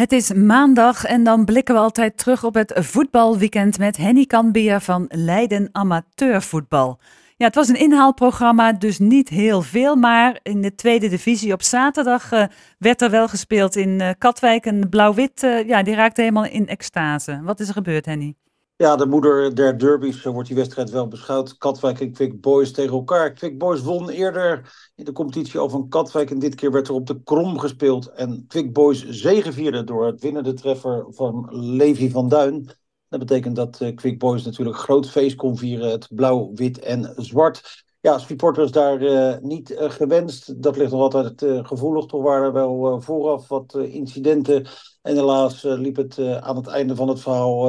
Het is maandag en dan blikken we altijd terug op het voetbalweekend met Henny Kanbeer van Leiden Amateurvoetbal. Ja, het was een inhaalprogramma, dus niet heel veel, maar in de tweede divisie op zaterdag uh, werd er wel gespeeld in uh, Katwijk. En Blauw-Wit, uh, ja, die raakte helemaal in extase. Wat is er gebeurd, Henny? Ja, de moeder der derbies wordt die wedstrijd wel beschouwd. Katwijk en Quick Boys tegen elkaar. Quick Boys won eerder in de competitie al van Katwijk. En dit keer werd er op de krom gespeeld. En Quick Boys zegevierde door het winnende treffer van Levi van Duin. Dat betekent dat Quick Boys natuurlijk groot feest kon vieren. Het blauw, wit en zwart. Ja, supporters daar uh, niet uh, gewenst. Dat ligt nog altijd gevoelig. Toch waren er wel vooraf wat incidenten. En helaas liep het aan het einde van het verhaal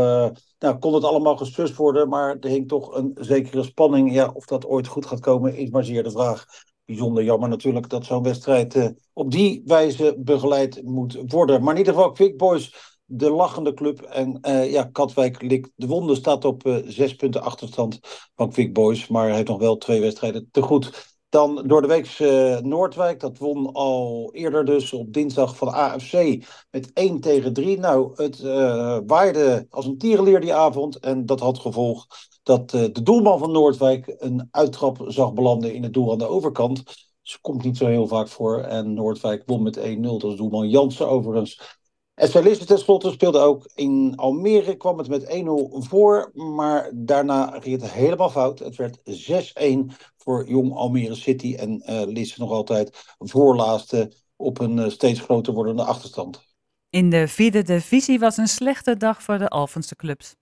nou, kon het allemaal gestust worden, maar er hing toch een zekere spanning. Ja, of dat ooit goed gaat komen, is maar zeer de vraag. Bijzonder jammer natuurlijk dat zo'n wedstrijd uh, op die wijze begeleid moet worden. Maar in ieder geval, Quick Boys, de lachende club. En uh, ja, Katwijk likt de wonde, staat op uh, zes punten achterstand van Quick Boys. Maar heeft nog wel twee wedstrijden te goed. Dan door de week uh, Noordwijk, dat won al eerder dus op dinsdag van AFC met 1 tegen 3. Nou, het waaide als een tierenleer die avond en dat had gevolg dat de doelman van Noordwijk een uittrap zag belanden in het doel aan de overkant. Dus komt niet zo heel vaak voor en Noordwijk won met 1-0. Dat is doelman Jansen overigens. SV Lisse tenslotte speelde ook in Almere, kwam het met 1-0 voor, maar daarna ging het helemaal fout. Het werd 6-1 voor Jong Almere City en uh, Lisse nog altijd voorlaatste op een uh, steeds groter wordende achterstand. In de vierde divisie was een slechte dag voor de Alphense clubs.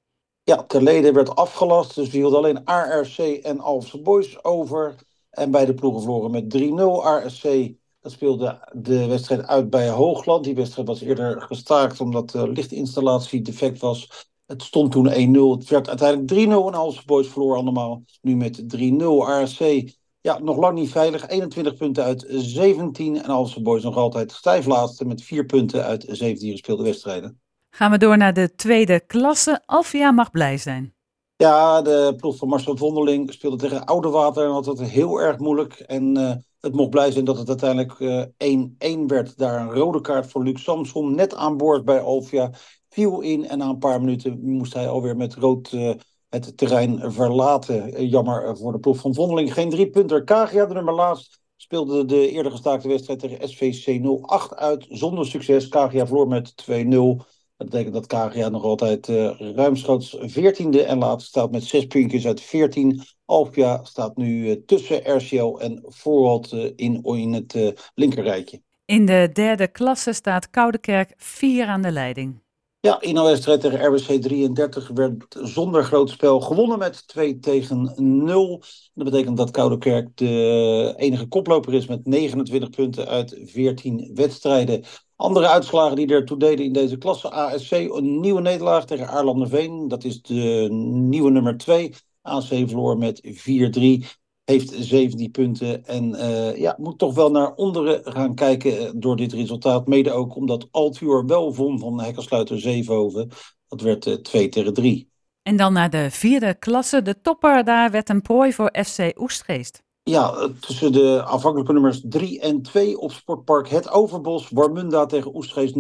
Ja, Terlede werd afgelast, dus we hielden alleen ARC en Alphense Boys over. En beide ploegen verloren met 3-0. ARC speelde de wedstrijd uit bij Hoogland. Die wedstrijd was eerder gestaakt omdat de lichtinstallatie defect was. Het stond toen 1-0. Het werd uiteindelijk 3-0 en Alse Boys verloor allemaal. Nu met 3-0. ARC, ja, nog lang niet veilig. 21 punten uit 17. En Alse Boys nog altijd stijf laatste met 4 punten uit 17 gespeelde wedstrijden. Gaan we door naar de tweede klasse. Alvia mag blij zijn. Ja, de ploeg van Marcel Vondeling speelde tegen Oudewater en had het heel erg moeilijk. En uh, het mocht blij zijn dat het uiteindelijk 1-1 uh, werd. Daar een rode kaart voor Luc Samson, net aan boord bij Alvia. Viel in en na een paar minuten moest hij alweer met rood uh, het terrein verlaten. Jammer voor de ploeg van Vondeling. Geen drie punten. Kagia, de nummer laatst, speelde de eerder gestaakte wedstrijd tegen SVC 08 uit. Zonder succes. Kagia verloor met 2-0. Dat betekent dat KGA nog altijd uh, ruimschoots 14e en laatst staat met zes puntjes uit 14. Alpia staat nu uh, tussen RCL en Voorholt uh, in, in het linkerrijtje. In de derde klasse staat Koudekerk 4 aan de leiding. Ja, in een wedstrijd tegen RBC 33 werd zonder groot spel gewonnen met 2 tegen 0. Dat betekent dat Koudekerk de enige koploper is met 29 punten uit 14 wedstrijden. Andere uitslagen die ertoe deden in deze klasse. ASC, een nieuwe nederlaag tegen Aarlanderveen. Dat is de nieuwe nummer 2. ASC verloor met 4-3. Heeft 17 punten. En uh, ja, moet toch wel naar onderen gaan kijken door dit resultaat. Mede ook omdat Altuur wel won van Hekkersluiter Zeehoven. Dat werd uh, 2 tegen 3. En dan naar de vierde klasse. De topper daar werd een prooi voor FC Oestgeest. Ja, tussen de aanvankelijke nummers 3 en 2 op Sportpark Het Overbos. Warmunda tegen Oestgeest 0-2.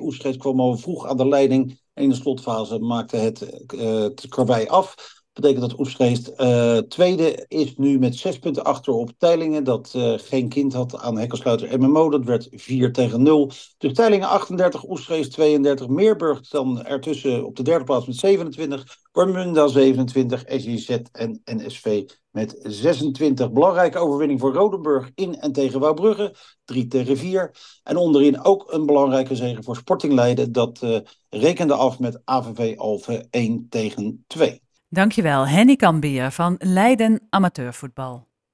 Oestgeest kwam al vroeg aan de leiding. En in de slotfase maakte het, uh, het karwei af betekent dat Oestgeest uh, tweede is nu met zes punten achter op Teilingen. Dat uh, geen kind had aan Hekkersluiter MMO. Dat werd 4 tegen 0. Dus Teilingen 38, Oestgeest 32. Meerburg dan ertussen op de derde plaats met 27. Warmunda 27. SJZ en NSV met 26. Belangrijke overwinning voor Rodenburg in en tegen Wouwbrugge. 3 tegen 4. En onderin ook een belangrijke zege voor Sporting Leiden. Dat uh, rekende af met AVV Alphen 1 tegen 2. Dankjewel, Henny Kambier van Leiden Amateurvoetbal.